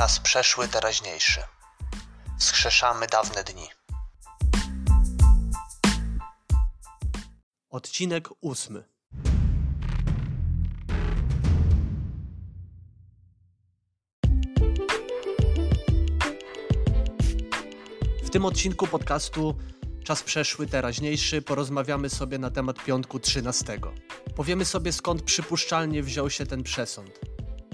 Czas przeszły, teraźniejszy. Wskrzeszamy dawne dni. Odcinek ósmy. W tym odcinku podcastu Czas przeszły, teraźniejszy porozmawiamy sobie na temat piątku 13. Powiemy sobie skąd przypuszczalnie wziął się ten przesąd.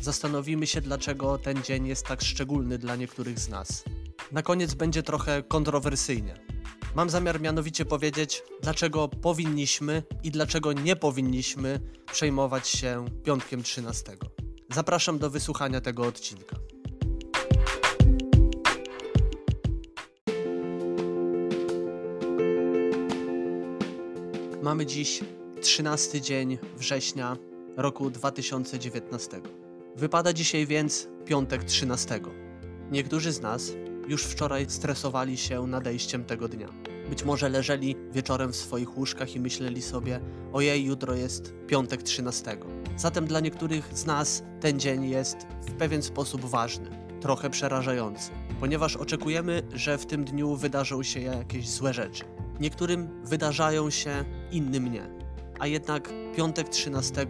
Zastanowimy się, dlaczego ten dzień jest tak szczególny dla niektórych z nas. Na koniec będzie trochę kontrowersyjnie. Mam zamiar mianowicie powiedzieć, dlaczego powinniśmy i dlaczego nie powinniśmy przejmować się piątkiem 13. Zapraszam do wysłuchania tego odcinka. Mamy dziś 13 dzień września roku 2019. Wypada dzisiaj więc piątek 13. Niektórzy z nas już wczoraj stresowali się nadejściem tego dnia. Być może leżeli wieczorem w swoich łóżkach i myśleli sobie: Ojej, jutro jest piątek 13. Zatem dla niektórych z nas ten dzień jest w pewien sposób ważny, trochę przerażający, ponieważ oczekujemy, że w tym dniu wydarzą się jakieś złe rzeczy. Niektórym wydarzają się, innym nie. A jednak piątek 13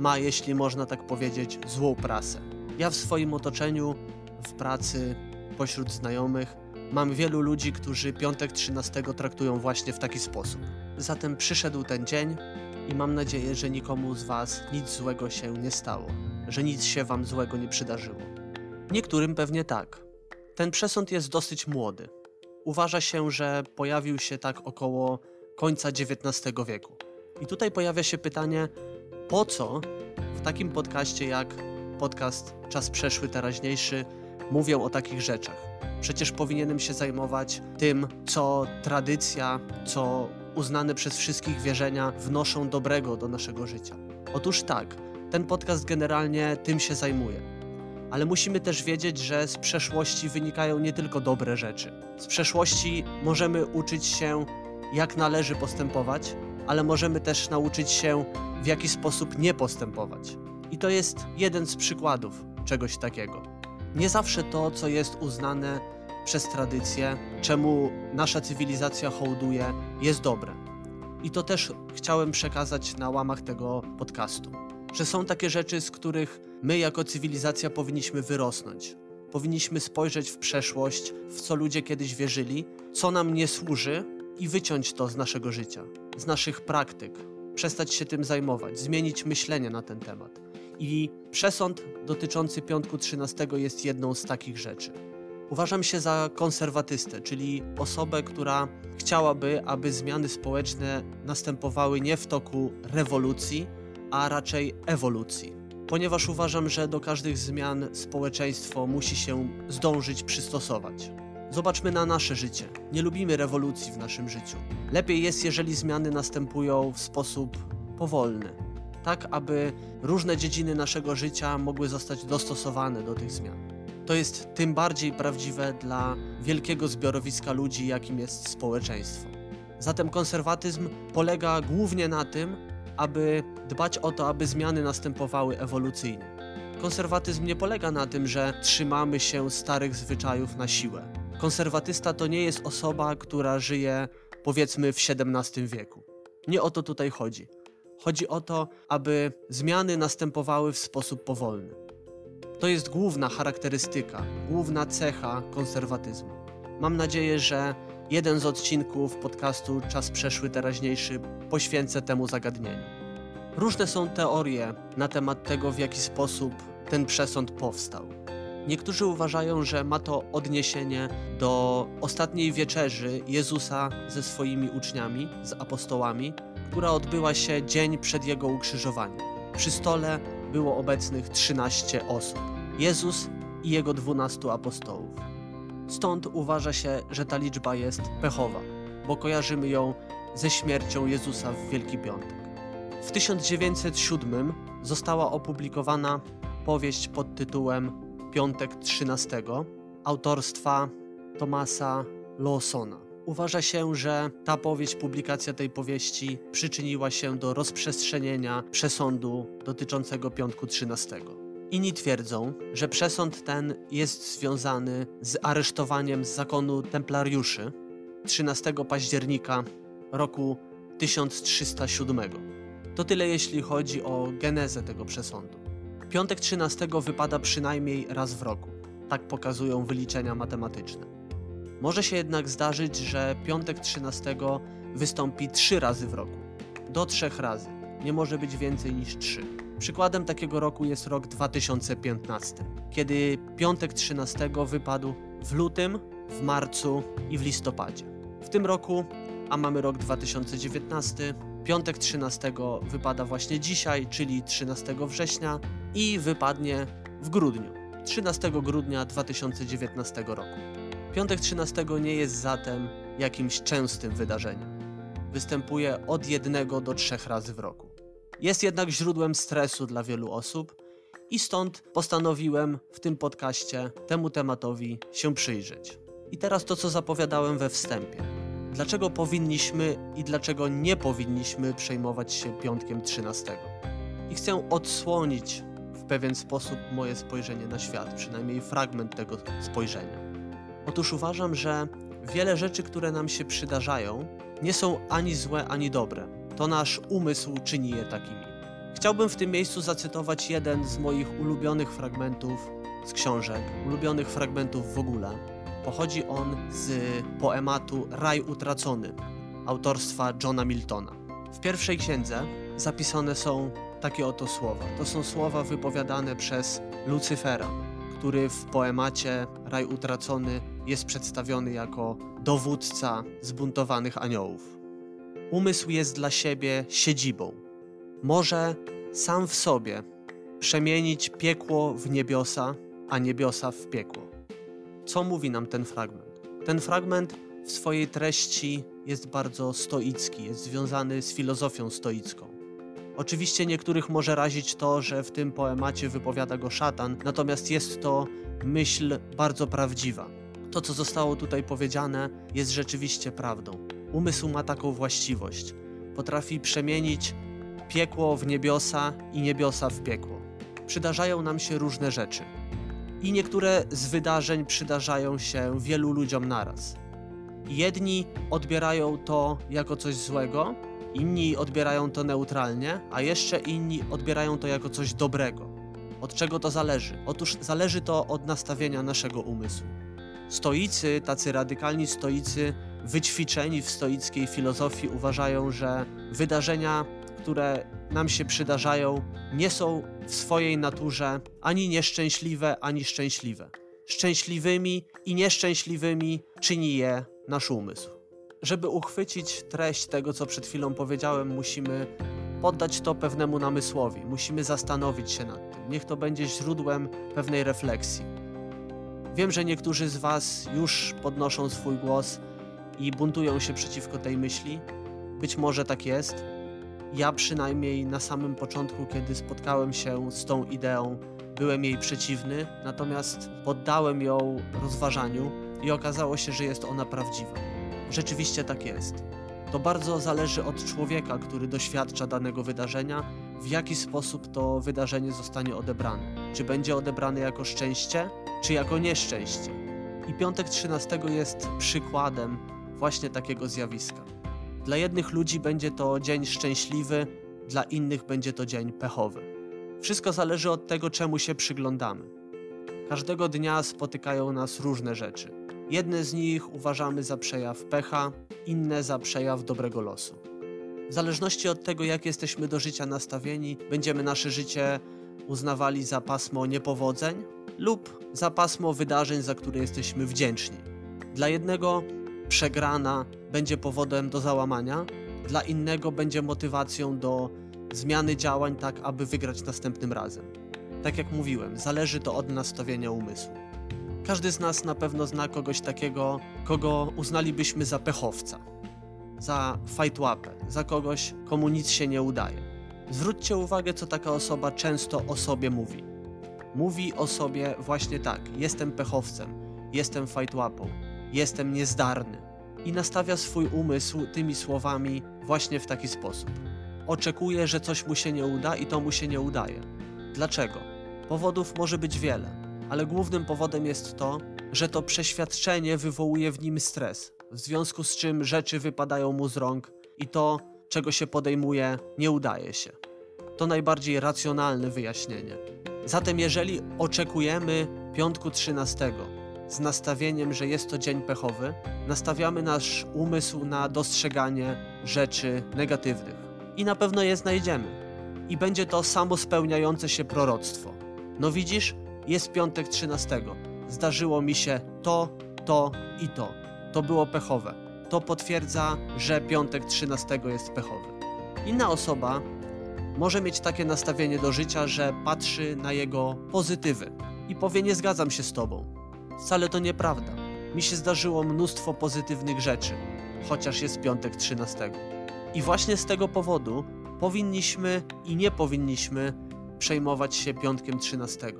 ma, jeśli można tak powiedzieć, złą prasę. Ja w swoim otoczeniu, w pracy, pośród znajomych, mam wielu ludzi, którzy piątek 13 traktują właśnie w taki sposób. Zatem przyszedł ten dzień i mam nadzieję, że nikomu z Was nic złego się nie stało, że nic się Wam złego nie przydarzyło. Niektórym pewnie tak. Ten przesąd jest dosyć młody. Uważa się, że pojawił się tak około końca XIX wieku. I tutaj pojawia się pytanie, po co w takim podcaście jak podcast Czas przeszły, teraźniejszy mówią o takich rzeczach? Przecież powinienem się zajmować tym, co tradycja, co uznane przez wszystkich wierzenia wnoszą dobrego do naszego życia. Otóż tak, ten podcast generalnie tym się zajmuje. Ale musimy też wiedzieć, że z przeszłości wynikają nie tylko dobre rzeczy. Z przeszłości możemy uczyć się, jak należy postępować, ale możemy też nauczyć się, w jaki sposób nie postępować. I to jest jeden z przykładów czegoś takiego. Nie zawsze to, co jest uznane przez tradycję, czemu nasza cywilizacja hołduje, jest dobre. I to też chciałem przekazać na łamach tego podcastu. Że są takie rzeczy, z których my jako cywilizacja powinniśmy wyrosnąć. Powinniśmy spojrzeć w przeszłość, w co ludzie kiedyś wierzyli, co nam nie służy i wyciąć to z naszego życia, z naszych praktyk, przestać się tym zajmować, zmienić myślenie na ten temat. I przesąd dotyczący piątku 13 jest jedną z takich rzeczy. Uważam się za konserwatystę, czyli osobę, która chciałaby, aby zmiany społeczne następowały nie w toku rewolucji, a raczej ewolucji. Ponieważ uważam, że do każdych zmian społeczeństwo musi się zdążyć przystosować. Zobaczmy na nasze życie. Nie lubimy rewolucji w naszym życiu. Lepiej jest, jeżeli zmiany następują w sposób powolny, tak aby różne dziedziny naszego życia mogły zostać dostosowane do tych zmian. To jest tym bardziej prawdziwe dla wielkiego zbiorowiska ludzi, jakim jest społeczeństwo. Zatem konserwatyzm polega głównie na tym, aby dbać o to, aby zmiany następowały ewolucyjnie. Konserwatyzm nie polega na tym, że trzymamy się starych zwyczajów na siłę. Konserwatysta to nie jest osoba, która żyje powiedzmy w XVII wieku. Nie o to tutaj chodzi. Chodzi o to, aby zmiany następowały w sposób powolny. To jest główna charakterystyka, główna cecha konserwatyzmu. Mam nadzieję, że jeden z odcinków podcastu Czas przeszły, teraźniejszy poświęcę temu zagadnieniu. Różne są teorie na temat tego, w jaki sposób ten przesąd powstał. Niektórzy uważają, że ma to odniesienie do ostatniej wieczerzy Jezusa ze swoimi uczniami, z apostołami, która odbyła się dzień przed jego ukrzyżowaniem. Przy stole było obecnych 13 osób. Jezus i jego 12 apostołów. Stąd uważa się, że ta liczba jest pechowa, bo kojarzymy ją ze śmiercią Jezusa w Wielki Piątek. W 1907 została opublikowana powieść pod tytułem Piątek 13 autorstwa Tomasa Lawsona. Uważa się, że ta powieść, publikacja tej powieści przyczyniła się do rozprzestrzenienia przesądu dotyczącego Piątku 13. Inni twierdzą, że przesąd ten jest związany z aresztowaniem z zakonu templariuszy 13 października roku 1307. To tyle jeśli chodzi o genezę tego przesądu. Piątek 13 wypada przynajmniej raz w roku. Tak pokazują wyliczenia matematyczne. Może się jednak zdarzyć, że piątek 13 wystąpi trzy razy w roku. Do trzech razy. Nie może być więcej niż trzy. Przykładem takiego roku jest rok 2015, kiedy piątek 13 wypadł w lutym, w marcu i w listopadzie. W tym roku, a mamy rok 2019, piątek 13 wypada właśnie dzisiaj, czyli 13 września i wypadnie w grudniu, 13 grudnia 2019 roku. Piątek 13 nie jest zatem jakimś częstym wydarzeniem. Występuje od jednego do trzech razy w roku. Jest jednak źródłem stresu dla wielu osób i stąd postanowiłem w tym podcaście temu tematowi się przyjrzeć. I teraz to, co zapowiadałem we wstępie. Dlaczego powinniśmy i dlaczego nie powinniśmy przejmować się piątkiem 13? I chcę odsłonić pewien sposób moje spojrzenie na świat, przynajmniej fragment tego spojrzenia. Otóż uważam, że wiele rzeczy, które nam się przydarzają, nie są ani złe, ani dobre. To nasz umysł czyni je takimi. Chciałbym w tym miejscu zacytować jeden z moich ulubionych fragmentów z książek, ulubionych fragmentów w ogóle. Pochodzi on z poematu Raj utracony autorstwa Johna Miltona. W pierwszej księdze zapisane są takie oto słowa. To są słowa wypowiadane przez Lucyfera, który w poemacie Raj utracony jest przedstawiony jako dowódca zbuntowanych aniołów. Umysł jest dla siebie siedzibą. Może sam w sobie przemienić piekło w niebiosa, a niebiosa w piekło. Co mówi nam ten fragment? Ten fragment w swojej treści jest bardzo stoicki, jest związany z filozofią stoicką. Oczywiście niektórych może razić to, że w tym poemacie wypowiada go szatan, natomiast jest to myśl bardzo prawdziwa. To, co zostało tutaj powiedziane, jest rzeczywiście prawdą. Umysł ma taką właściwość. Potrafi przemienić piekło w niebiosa i niebiosa w piekło. Przydarzają nam się różne rzeczy. I niektóre z wydarzeń przydarzają się wielu ludziom naraz. Jedni odbierają to jako coś złego, inni odbierają to neutralnie, a jeszcze inni odbierają to jako coś dobrego. Od czego to zależy? Otóż zależy to od nastawienia naszego umysłu. Stoicy, tacy radykalni stoicy, wyćwiczeni w stoickiej filozofii, uważają, że wydarzenia, które nam się przydarzają, nie są w swojej naturze ani nieszczęśliwe, ani szczęśliwe. Szczęśliwymi i nieszczęśliwymi czyni je nasz umysł. Żeby uchwycić treść tego, co przed chwilą powiedziałem, musimy poddać to pewnemu namysłowi, musimy zastanowić się nad tym. Niech to będzie źródłem pewnej refleksji. Wiem, że niektórzy z Was już podnoszą swój głos i buntują się przeciwko tej myśli. Być może tak jest. Ja przynajmniej na samym początku, kiedy spotkałem się z tą ideą, byłem jej przeciwny, natomiast poddałem ją rozważaniu i okazało się, że jest ona prawdziwa. Rzeczywiście tak jest. To bardzo zależy od człowieka, który doświadcza danego wydarzenia, w jaki sposób to wydarzenie zostanie odebrane. Czy będzie odebrane jako szczęście, czy jako nieszczęście. I piątek 13 jest przykładem właśnie takiego zjawiska. Dla jednych ludzi będzie to dzień szczęśliwy, dla innych będzie to dzień pechowy. Wszystko zależy od tego, czemu się przyglądamy. Każdego dnia spotykają nas różne rzeczy. Jedne z nich uważamy za przejaw pecha, inne za przejaw dobrego losu. W zależności od tego, jak jesteśmy do życia nastawieni, będziemy nasze życie uznawali za pasmo niepowodzeń lub za pasmo wydarzeń, za które jesteśmy wdzięczni. Dla jednego przegrana będzie powodem do załamania, dla innego będzie motywacją do zmiany działań, tak aby wygrać następnym razem. Tak jak mówiłem, zależy to od nastawienia umysłu. Każdy z nas na pewno zna kogoś takiego, kogo uznalibyśmy za pechowca, za fajtłapę, za kogoś, komu nic się nie udaje. Zwróćcie uwagę, co taka osoba często o sobie mówi. Mówi o sobie właśnie tak: jestem pechowcem, jestem fajtłapą, jestem niezdarny. I nastawia swój umysł tymi słowami właśnie w taki sposób. Oczekuje, że coś mu się nie uda i to mu się nie udaje. Dlaczego? Powodów może być wiele, ale głównym powodem jest to, że to przeświadczenie wywołuje w nim stres, w związku z czym rzeczy wypadają mu z rąk i to, czego się podejmuje, nie udaje się. To najbardziej racjonalne wyjaśnienie. Zatem, jeżeli oczekujemy piątku 13 z nastawieniem, że jest to dzień pechowy, nastawiamy nasz umysł na dostrzeganie rzeczy negatywnych. I na pewno je znajdziemy. I będzie to samo spełniające się proroctwo. No widzisz, jest piątek 13. Zdarzyło mi się to, to i to. To było pechowe. To potwierdza, że piątek 13 jest pechowy. Inna osoba może mieć takie nastawienie do życia, że patrzy na jego pozytywy i powie: Nie zgadzam się z tobą. Wcale to nieprawda. Mi się zdarzyło mnóstwo pozytywnych rzeczy, chociaż jest piątek 13. I właśnie z tego powodu powinniśmy i nie powinniśmy przejmować się piątkiem 13,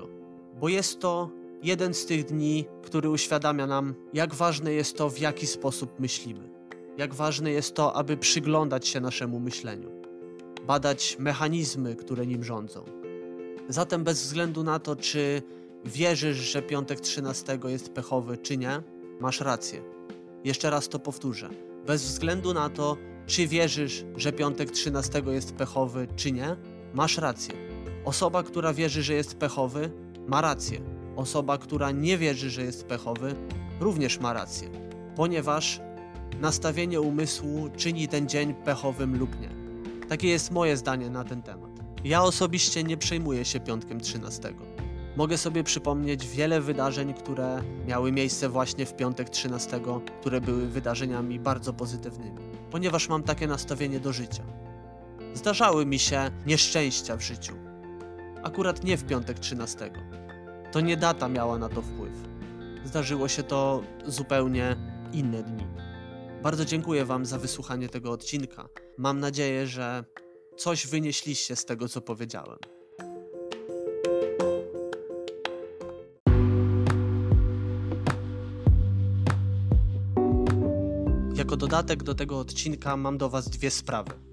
bo jest to jeden z tych dni, który uświadamia nam, jak ważne jest to, w jaki sposób myślimy. Jak ważne jest to, aby przyglądać się naszemu myśleniu, badać mechanizmy, które nim rządzą. Zatem, bez względu na to, czy wierzysz, że piątek 13 jest pechowy, czy nie, masz rację. Jeszcze raz to powtórzę. Bez względu na to, czy wierzysz, że piątek 13 jest pechowy, czy nie, masz rację. Osoba, która wierzy, że jest pechowy, ma rację. Osoba, która nie wierzy, że jest pechowy, również ma rację, ponieważ nastawienie umysłu czyni ten dzień pechowym lub nie. Takie jest moje zdanie na ten temat. Ja osobiście nie przejmuję się piątkiem 13. Mogę sobie przypomnieć wiele wydarzeń, które miały miejsce właśnie w piątek 13, które były wydarzeniami bardzo pozytywnymi, ponieważ mam takie nastawienie do życia. Zdarzały mi się nieszczęścia w życiu. Akurat nie w piątek 13. To nie data miała na to wpływ. Zdarzyło się to zupełnie inne dni. Bardzo dziękuję Wam za wysłuchanie tego odcinka. Mam nadzieję, że coś wynieśliście z tego, co powiedziałem. Jako dodatek do tego odcinka mam do Was dwie sprawy.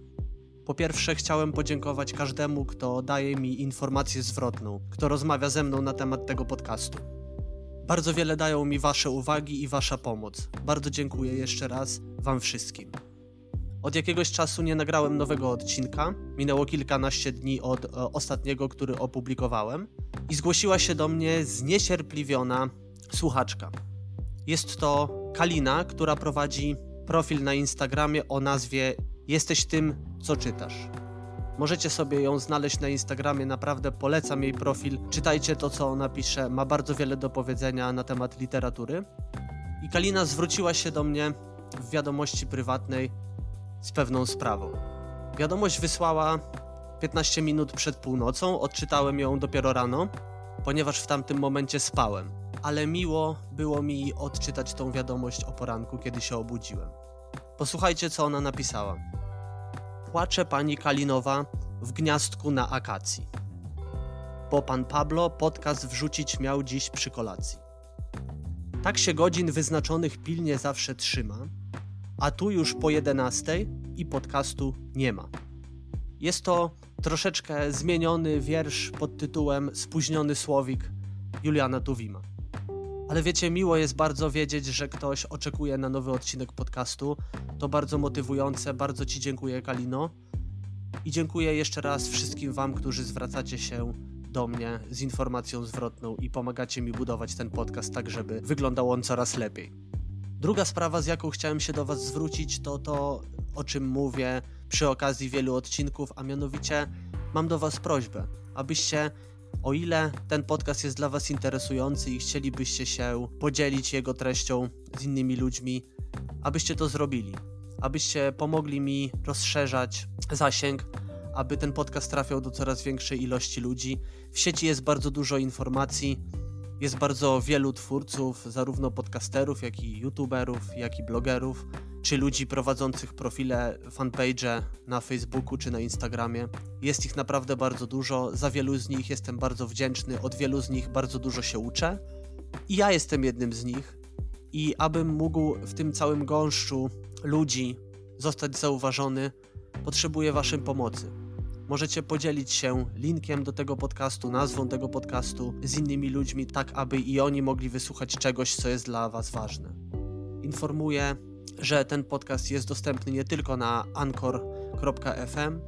Po pierwsze, chciałem podziękować każdemu, kto daje mi informację zwrotną, kto rozmawia ze mną na temat tego podcastu. Bardzo wiele dają mi Wasze uwagi i Wasza pomoc. Bardzo dziękuję jeszcze raz Wam wszystkim. Od jakiegoś czasu nie nagrałem nowego odcinka. Minęło kilkanaście dni od e, ostatniego, który opublikowałem, i zgłosiła się do mnie zniecierpliwiona słuchaczka. Jest to Kalina, która prowadzi profil na Instagramie o nazwie Jesteś tym, co czytasz. Możecie sobie ją znaleźć na Instagramie, naprawdę polecam jej profil. Czytajcie to, co ona pisze, ma bardzo wiele do powiedzenia na temat literatury. I Kalina zwróciła się do mnie w wiadomości prywatnej z pewną sprawą. Wiadomość wysłała 15 minut przed północą, odczytałem ją dopiero rano, ponieważ w tamtym momencie spałem. Ale miło było mi odczytać tą wiadomość o poranku, kiedy się obudziłem. Posłuchajcie, co ona napisała. Płacze pani Kalinowa w gniazdku na akacji. Bo pan Pablo podcast wrzucić miał dziś przy kolacji. Tak się godzin wyznaczonych pilnie zawsze trzyma, a tu już po 11 i podcastu nie ma. Jest to troszeczkę zmieniony wiersz pod tytułem Spóźniony słowik Juliana Tuwima. Ale wiecie, miło jest bardzo wiedzieć, że ktoś oczekuje na nowy odcinek podcastu. To bardzo motywujące. Bardzo Ci dziękuję, Kalino. I dziękuję jeszcze raz wszystkim Wam, którzy zwracacie się do mnie z informacją zwrotną i pomagacie mi budować ten podcast tak, żeby wyglądał on coraz lepiej. Druga sprawa, z jaką chciałem się do Was zwrócić, to to, o czym mówię przy okazji wielu odcinków, a mianowicie mam do Was prośbę, abyście o ile ten podcast jest dla Was interesujący i chcielibyście się podzielić jego treścią z innymi ludźmi, abyście to zrobili. Abyście pomogli mi rozszerzać zasięg, aby ten podcast trafiał do coraz większej ilości ludzi. W sieci jest bardzo dużo informacji, jest bardzo wielu twórców, zarówno podcasterów, jak i youtuberów, jak i blogerów czy ludzi prowadzących profile, fanpage na Facebooku czy na Instagramie. Jest ich naprawdę bardzo dużo, za wielu z nich jestem bardzo wdzięczny, od wielu z nich bardzo dużo się uczę. I ja jestem jednym z nich. I abym mógł w tym całym gąszczu ludzi zostać zauważony, potrzebuję Waszej pomocy. Możecie podzielić się linkiem do tego podcastu, nazwą tego podcastu z innymi ludźmi, tak aby i oni mogli wysłuchać czegoś, co jest dla Was ważne. Informuję, że ten podcast jest dostępny nie tylko na anchor.fm,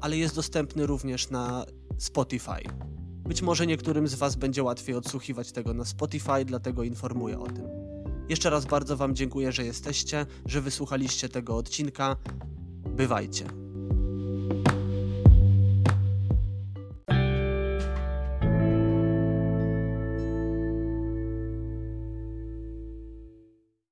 ale jest dostępny również na Spotify. Być może niektórym z Was będzie łatwiej odsłuchiwać tego na Spotify, dlatego informuję o tym. Jeszcze raz bardzo Wam dziękuję, że jesteście, że wysłuchaliście tego odcinka. Bywajcie.